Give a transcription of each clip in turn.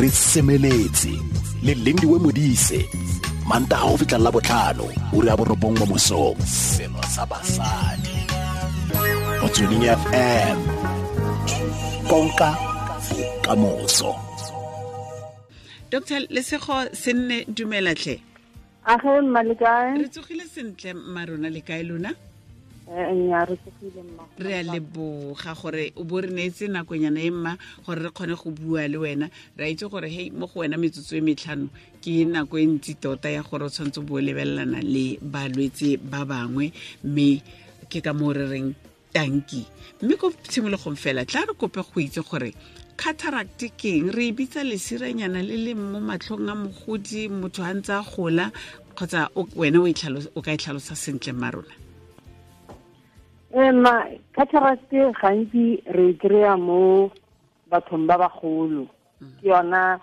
re semeletse le lindiwe modise manta ga go fitlhelela botlhano o re a borobong mo mosong seno sa basadi. Mo tsweding fm konka bokamoso dr lesego se nne dumelatlhe a ge mmalekae re tsogile sentle marona le kae lona re a leboga gore o bo re neetse nakonyana e mma gore re kgone go bua le wena. Re a itse gore hei mo go wena metsotso e metlhano ke nako e ntsi tota ya gore o tshwanetse bo lebelelana le balwetse ba bangwe mme ke ka moo re reng tanki. Mme ko tshimologong fela tla re kope go itse gore cataract ke eng? Re e bitsa lesiranyana le leng mo matlhong a mogodi motho a ntse a gola kgotsa wena o e o ka e tlhalosa sentle mma rona eh ma cataract gantsi re kry-a mo bathong ba bagolo. Ke yona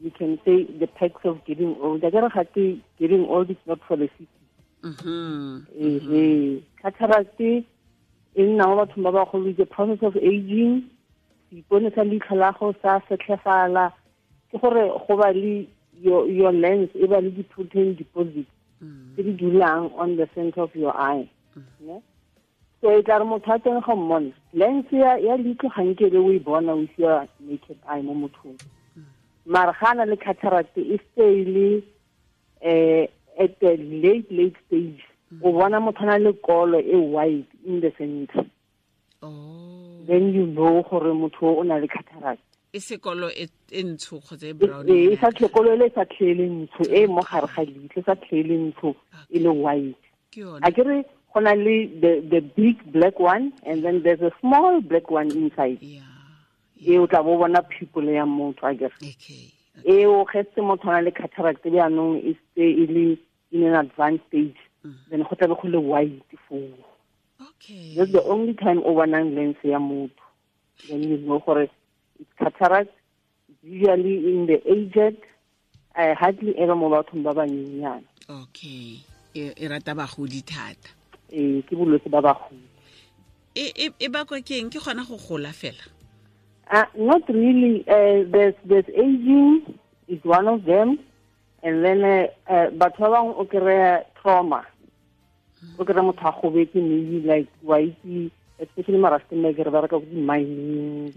you can say the perks of getting old. A kere ga ke getting old is not for the city. Mhm. ehe cataract e nna mo bathong ba bagolo a process of aging. Seipone sa leitlho la go sa setlhefala ke gore go ba le your, lens e ba le di-protein deposit tse di dulang on the center of your eye. Ne? so e tla re motho a teng ga mmona lens ya leitlho ga nkele o e bona with your naked eye mo mothong mare ga na le cataract e eh at the late late stage o bona motho a na le kolo e white in the center oh then you know gore motho o na le cataract e sekolo e e ntsho kgotsa e e brown e sa tlhekolo le sa tlhele ntsho e mo gare ga leitlho e sa tlhele ntsho e le white a kere le the the big black one and then there's a small black one inside. Ya e o tla bo bona people ya motho a kere okay e o getse motho a le cataract bjaanong e ste e le in an advanced stage. Then go tlabe go le white foo okay. That's the only time o bonang lens ya motho. Then you know gore it's cataract usually in the aged uh, hardly ever mo bathong ba banyenyana okay. E rata bagodi thata eh ke bolwetse ba bagodi e bakwa ke eng? Ke gona go gola fela. Uh, not really. Uh, there's there's aging is one of them, and then uh, but o kry-a trauma. O kry-a motho a gobetse maybe like wa itse especially marastemeke re bereka ko di-mining.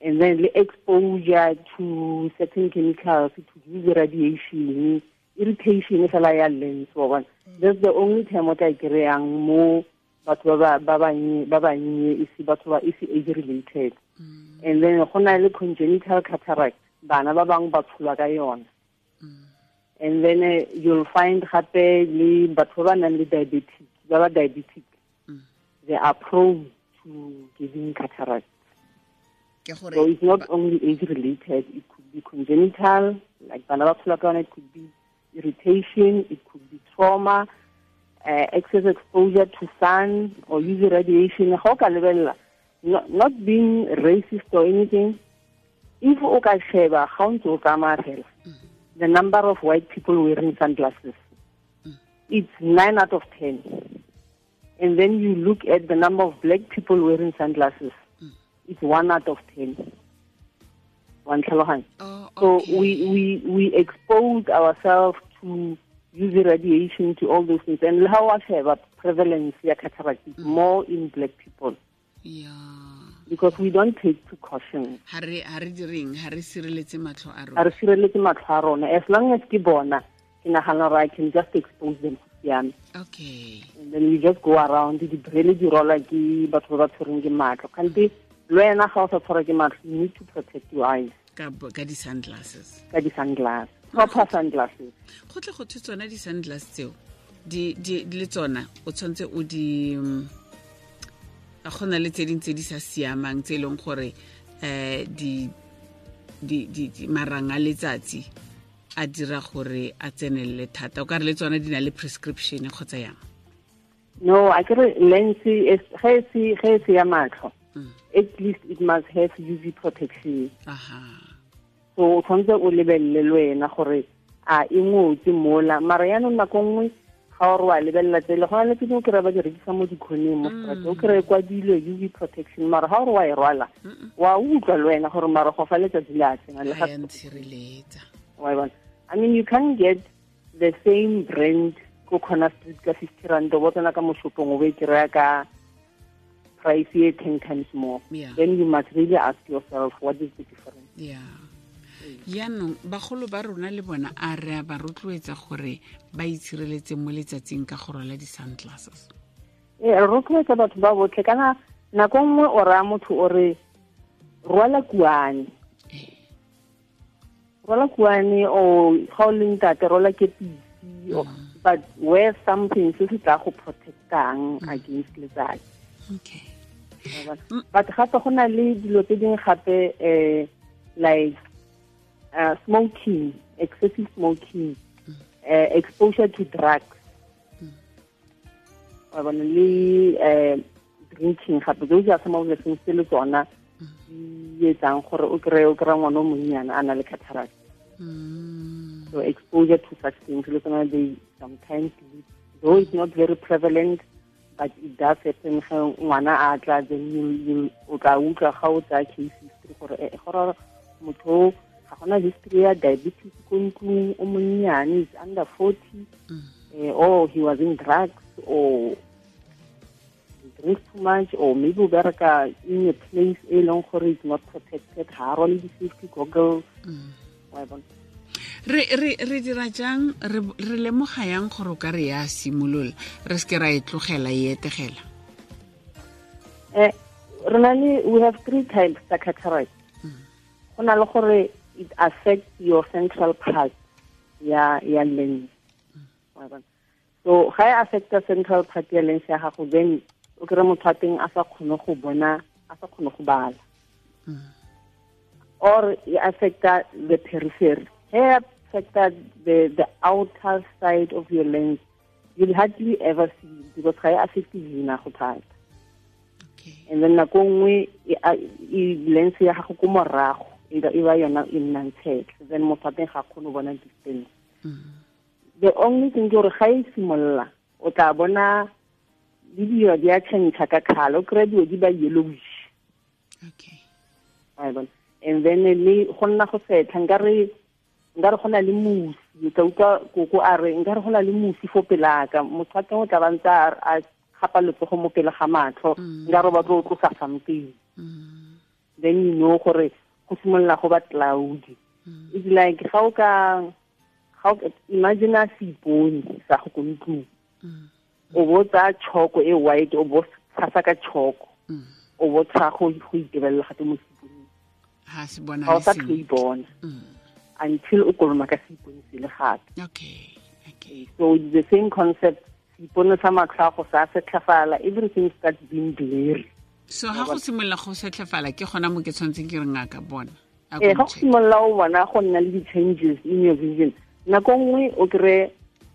And then the exposure to certain chemicals to use radiation irritation fela ya lens wa bona that's the only time o tla kry-ang mo batho ba ba- ba bannye ba bannye e se batho ba e age related. Mm. And then go na le congenital cataract bana ba bangwe ba tsholwa ka yona. Mm. And then uh, you'll find gape le batho ba ba nang le diabetic ba ba diabetic mm. they are prone to giving cataract. So it's not only age related, it could be congenital, like Banabapulakan, it could be irritation, it could be trauma, uh, excess exposure to sun or UV radiation. How lebella? Not, not being racist or anything. If o ka sheba ga ntse o tsamaya fela, mm. the number of white people wearing sunglasses, mm. it's 9 out of 10. And then you look at the number of black people wearing sunglasses, mm. it's one out of ten. One tlhaloganya. oh So we, we we expose ourselves to UV radiation to all those things. And how I have a prevalence ya cataract is mm. more in black people ya because we don't take precautions. ha re ha re direng ha re sireletse matlho a rona re sireletse matlho a rona. As long as ke bona, ke nagana gore I can just expose them to siame. okay And then we just go around, di brele di rola ke batho ba ba tshwereng ke matlho. Kante le wena ga o sa tshwarwa ke matlho, you need to protect your eyes. ka di-sunglasses. Ka di-sunglass proper sunglasses. Go tle go thwe tsona di-sunglass tseo le tsona o tshwanetse o di mm, go na le tse dingwe tse di sa siamang tse e leng gore um di di di di- marang a letsatsi a dira gore a tsenelele thata. O ka re le tsona di na le prescription kgotsa yang? No a kere lens ge e se ya matlho at least it must have uv protection. Aha. So o tshwanetse o lebelele le wena gore a e ngotse mola. Mara yaanong nako nngwe ga o re wa lebelela tsele go na le tse dingwe kry ba di rekisa mo dikgoneng mo mm. strate o kry kwadilwe uv protection. Mara ga o re wa e rwala wa utlwa le wena gore mara go fa letsatsi le a tsena le ga ga ya ntshireletsa. Wa bona. I mean you can get the same brand street ka fifty rand o botsana ka moshopong o be kry-a ka price here 10 times more. Yeah. then you must really ask yourself what is the difference? Ya yaanong bagolo ba rona le bona a re a ba rotloetsa gore ba itshireletse mo letsatsing ka go rwala di-sunglasses? Ee re rotloetsa batho ba botlhe. Kana nako nngwe o raya motho o re rwala kuane rwala kuane o ga o leng tate rwala kepisi o- but wear something se se tla go protectang against letsatsi. Okay but gape go na le dilo tse dingwe gape um like uh, smoking excessive smoking uh, exposure to drugs. Wa bona le um drinking gape those are some of the things tse le tsona di etsang gore o kry o kry ngwana o monnyana a na le cataract so exposure to such things le tsona they sometimes though it's not very prevalent but it does happen ge ngwana a tla then o tla utlwa ga o tsaya case history gore eh, gore motho ga gona history ya diabetes ko ntlong o monnyane is under forty eh, or he was in drugs or he drinks too much or maybe o bereka in a place e leng gore it's not protected ga a rwale di-safety goggles. Wa bona re re re dira jang? Re re lemoga yang gore o ka re ya simolola? Re seke ra e tlogela e etegela? Eh re na le we have three types tsa cataract. Mm. Go na le gore it affects your central part ya ya lens. Mm. Wa bona? so ga e affecta central part ya lens ya gago then o kry motho a teng a sa kgone go bona a sa kgone go bala. Mm. Or e affecta the periphery ge e affecta the the outer side of your lens you'll hardly ever see because ga e affecte vina go thata. Okay. And then nako nngwe lens ya gago ko morago e ba ba yona e nnang tshetlhe then motho a teng ga kgone go bona distance. Mm-hmm. The only thing ke gore ga e simolola o tla bona le dilo di a change ka kgale o kry-a dilo di ba yellowish. Okay. Wa bona and then le go nna go setlha nkare nkare go na le mosi ka utlwa koko a re nkare go na le mosi fo pelaka motho a teng o tla ba ntse a gapa letsogo mo pele ga matlho nka re o batlo o tlosa something. Then you know gore go simolola go ba cloudy it's like ga o ka ga o imagine a seipone sa go ko ntlong. O bo tsaya choko e white o bo tshasa ka choko o bo tsaya go go itebelela gate mo seiponeng ha se bona ga o sa tlo ibona until o koloma ka seipone se le gape. Okay okay. So it's the same concept seipone sa matlhago sa setlhafala everything starts being blurry. So ha go simolola go setlhefala ke gona mo ke tshwanetseng ke re ngaka bona eh ko ga go ncheck. simolola o bona go nna le di-changes in your vision. Nako nngwe o kry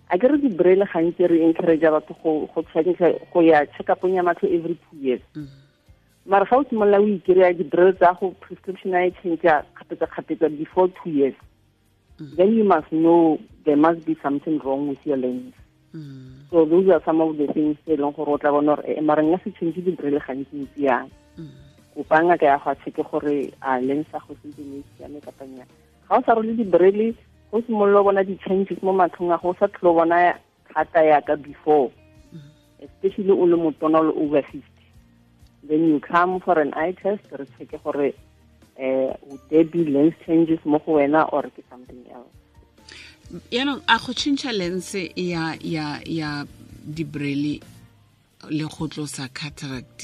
a ke re di-braille gantsi re encourage batho go go tshwanetse go ya check-upong ya matlho every two years. Mara ga o simolola o ikry-a di-braille tsa go prescription a e changea kgapetsa-kgapetsa before two years then you must know there must be something wrong with your lens. Mm, so those are some of the things tse leng gore o tla bona gore eh, mara nka se change di-braille gantsi-ntsi yang. Kopa ngaka ya go a gore a lens ya go sentse ne e siame kapa nnyaa ga o sa role di-braille go simolola bona di-changes mo matlhong a go sa tlhole o bona thata yaka before. Especially o le motona o le over fifty. Then you come for an eye test re check gore uh, would there be lens changes mo go wena or ke something else. Yaanong a go tšhentšha lense ya ya ya dibrele le go tlosa cataract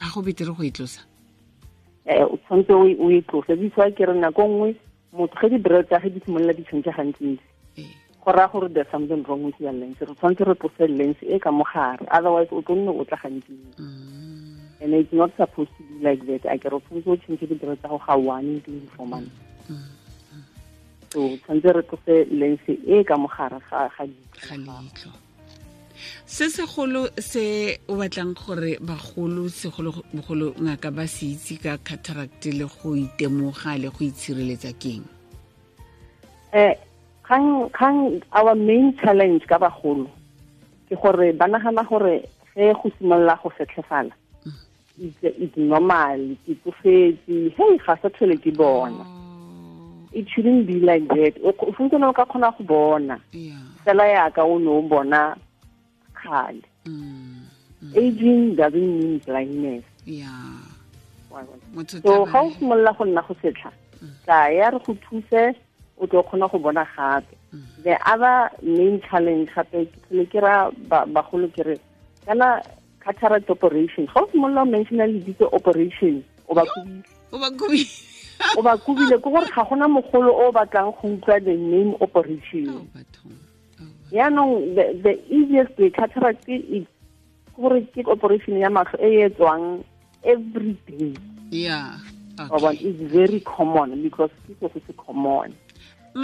a go betere go e tlosa? Eh o tshwanetse o e- e tlose. That's ke re nako nngwe motho ge di-braille tsa ge di simolola di change gantsi-ntsi Eh, go raya gore there's something wrong with your lens. Re tshwanetse re tlose lens e ka mogare otherwise o tlo nne o tla gantsi and it's not supposed to be like that. A ke re o tshwanetse o change di-braille tsa go ga one twenty four months so tshwanetse re tlose lens e ka mogare ga leitlho. se segolo se o batlang gore bagolo segolobogolo ngaka ba se itse ka cataract le go itemoga le go itshireletsa keng? Eh kgang kgang our main challenge ka bagolo ke gore ba nagana gore ge go simolola go fetlhefala it's, normal. Ke tsofetse hey ga sa tlhole ke bona. Oh, it shouldn't be like that. O o ka kgona go bona. Fela yaka o ne o bona kgale. Mm, aging doesn't mean blindness. Yeah. so ga o simolola go nna go setlha tla ya re go thuse o tlo kgona go bona gape. The other main challenge gape ke tlhole ke ra ba- bagolo ke re kana cataract operation. Ga o simolola o mentiona lebitso operation. O ba kubile o ba ba ke gore ga gona mogolo o batlang go utlwa the name operation. Oh. Oh, yaanong the, easiest way cataract is ke gore ke operation ya matlho e e etswang every day. Yeah. Okay. is very common because se se common.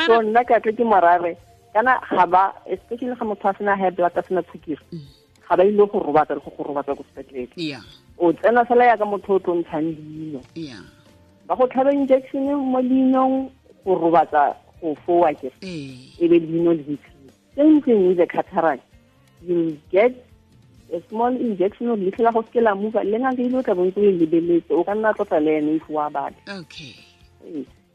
So nna ka tle ke morare kana ga ba especially ga motho a sena high blood a sena tshukiri ga ba ile go robatsa go go robatsa ko sepetlele o tsena fela ya ka motho o tlo ntshang dino ba go tlhaba injection mo dinong go robatsa go fowa ke Eh. e be dino le ditshile same thing with the cataract you get a small injection o letlhe la go seke la mova le ngaka ile o tla bontse o e lebeletse o ka nna tlotla le ene if wa batla Okay.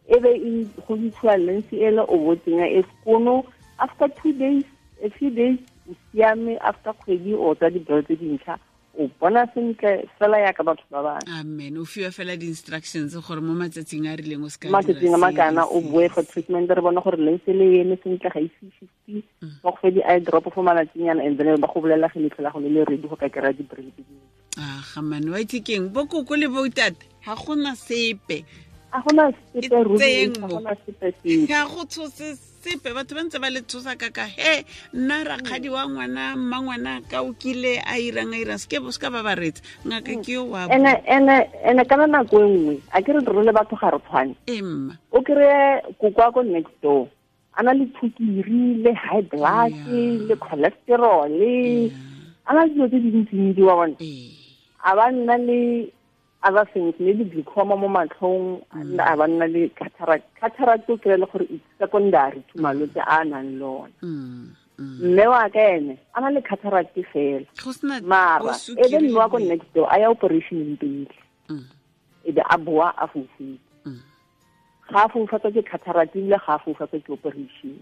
E be e go ntshiwa lense ele o bo tsenya e sekono after two days a few days o siame after kgwedi o tsa dibelo tse dintlha o bona sentle fela yaka batho ba bangwe amen. O fiwa fela di-instructions gore mo matsatsing a rileng o se ka matsatsing a makana o boe for treatment re bona gore lense le eme sentle ga ise fifty ba go fedi eye drop for malatsinyana and then ba go bolelela ge letlho la go le le ready go ka kry-a di-brain tse dingwe a gamane wa itse keng bo koko le boutata ga gona sepe ga gona sepe ga go tshose sepe batho ba ntse ba le tshosa ka ka. He nna rakgadi wa ngwana mma ngwana ka o kile a irang a irang seke se ka ba ba retse ngaka ke yo wa ene kana nako e nngwe a ke re role batho ga re tshwane. Emma. O kry-e kokwa ko next door a na le thukiri le high blood le cholesterol a na le dilo tse dintsintsi wa bona. Ee. A ba nna le other things maybe glaucoma mo matlhong a a ba nna le cataract cataract o kry-e le gore it's secondary to malwetse a a nang le one. Mm, mm. mme wa ka ene a na le cataract fela. Mara e be mme wa ko next door a ya operationeng pele Mm, e be a boa a mm, ga a foufatswa ke cataract ebile ga a foufatswa ke operation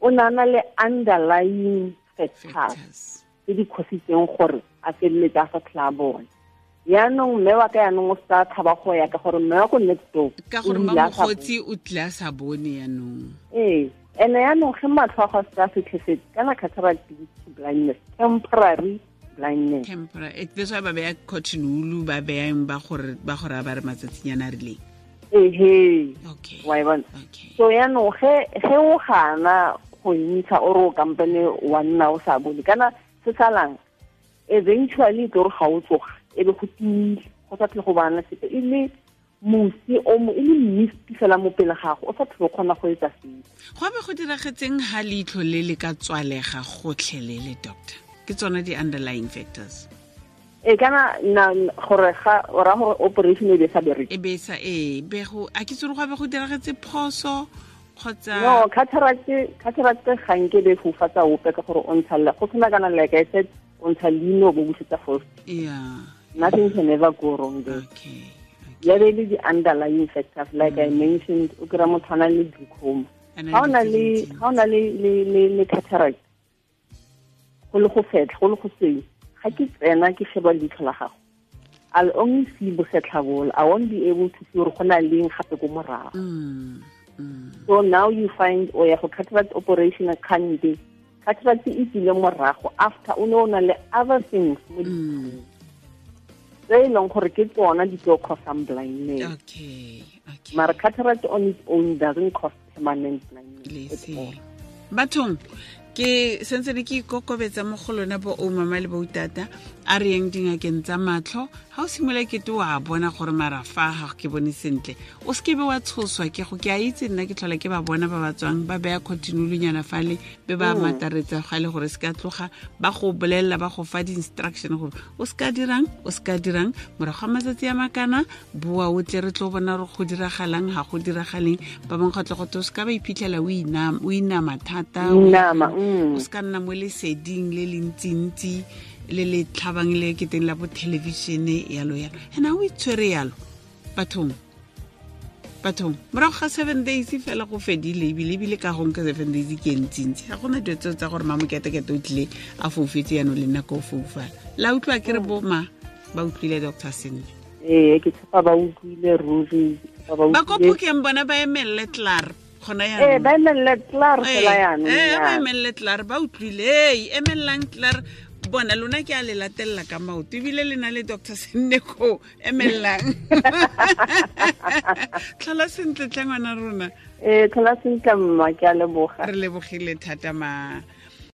o na na le underlying factors tse di kgositseng gore a feleletse a sa tlha a bona. Yaanong mme wa ka yaanong o sa tshaba go ya ka gore mme wa ko next door ka gore mamogotsi o tlile a sa bone yaanong ee ene yaanong ge matlho a go sa se ka setlhefetse kana cataract blindness temporary blindness. Temporary that's why ba beya cotton wool ba beyang ba gore ba gore ba re matsatsinyana a rileng? Ehe okay wa e bona. so yaanong ge ge o gana go ntsha o re o kampane wa nna o sa bone kana se salang eventually tlo re ga o tsoga e be go tile go sa tlhe go bana sepe. E le mosi o mo e le misti fela mo pele gago o sa tlhe o kgona go etsa sepe. Go be go diragetseng ha leitlho le le ka tswalega gotlhelele doctor? Ke tsone di-underlying factors. E kana na gore ga o ra gore operation e be sa bereke. E be sa e be go a ke tsore go be go diragetse phoso kgotsa? No cataract cataract ga nke be fofatsa ope ka gore o ntshalle. Go tshwana kana like i said o ntsha leino bo busetsa first yeah nothing can ever go wrong there. Okay ya be le di-underlying factors like i mentioned o kry-a motho a na le glaucoma A na le na le di-feelings. ga o na le le le le cataract go le go fetlha go le go seng ga ke tsena ke sheba leitlho la gago. I'll only see bosetlhabolo. I won't be able to see gore go na leng gape ko morago. Mm, mm, so now you find o ya go cataract operation kgante cataract e tsile morago after o ne o na le other things mo mm. Tse e leng gore ke tsona di tlo causang blindness okay okay. Mara cataract on its own doesn't cause permanent blindness bathong ke sentsene ke ikokobetsa mo go lona bo omama le boutata a re yeng dingakeng tsa matlho ga o simolola kete o a bona gore marafa ga ke bone sentle. O seke be wa tshoswa ke go ke a itse nna ke tlhola ke ba bona ba ba tswang ba beya continuolunyana fale be ba mataretsa ga le gore se ka tloga ba go bolelela ba go fa di-instruction gore o se ka dirang o se ka dirang. Morago ga matsatsi a makana boa o tle re tlo bona gore go diragalang ga go diragaleng ba bangwe kgotle gote o se ka ba iphitlhela o inama thata o- mm. O se ka nna mo leseding le le ntsintsi le le tlhabang le ke teng la bo thelebišene yalo yalo. And a o itshwere yalo bathong. Bathong. Morago ga seven days fela go fedile ebile ebile ka gong ka seven days ke ntsintsi. Ga gona dilo tseo tsa gore mamoketekete o tlile a foufetse yanong le nna ko o foufala la utlwa ke re boma ba utlwile doctor sentle. Ee ke tshepa ba utlwile ruri ba ba ko utlwile phokeng bona ba emelele tlar gona ee ba emelele tlar fela yaanong Eh, ba utlwile? Ei emellang tlar bona lona ke a le latelela ka maoto ebile le na le doctor senneko emellang. Tlhola sentle tlhe ngwana rona. Ee tlhola sentle mma ke a leboga. Re lebogile thata ma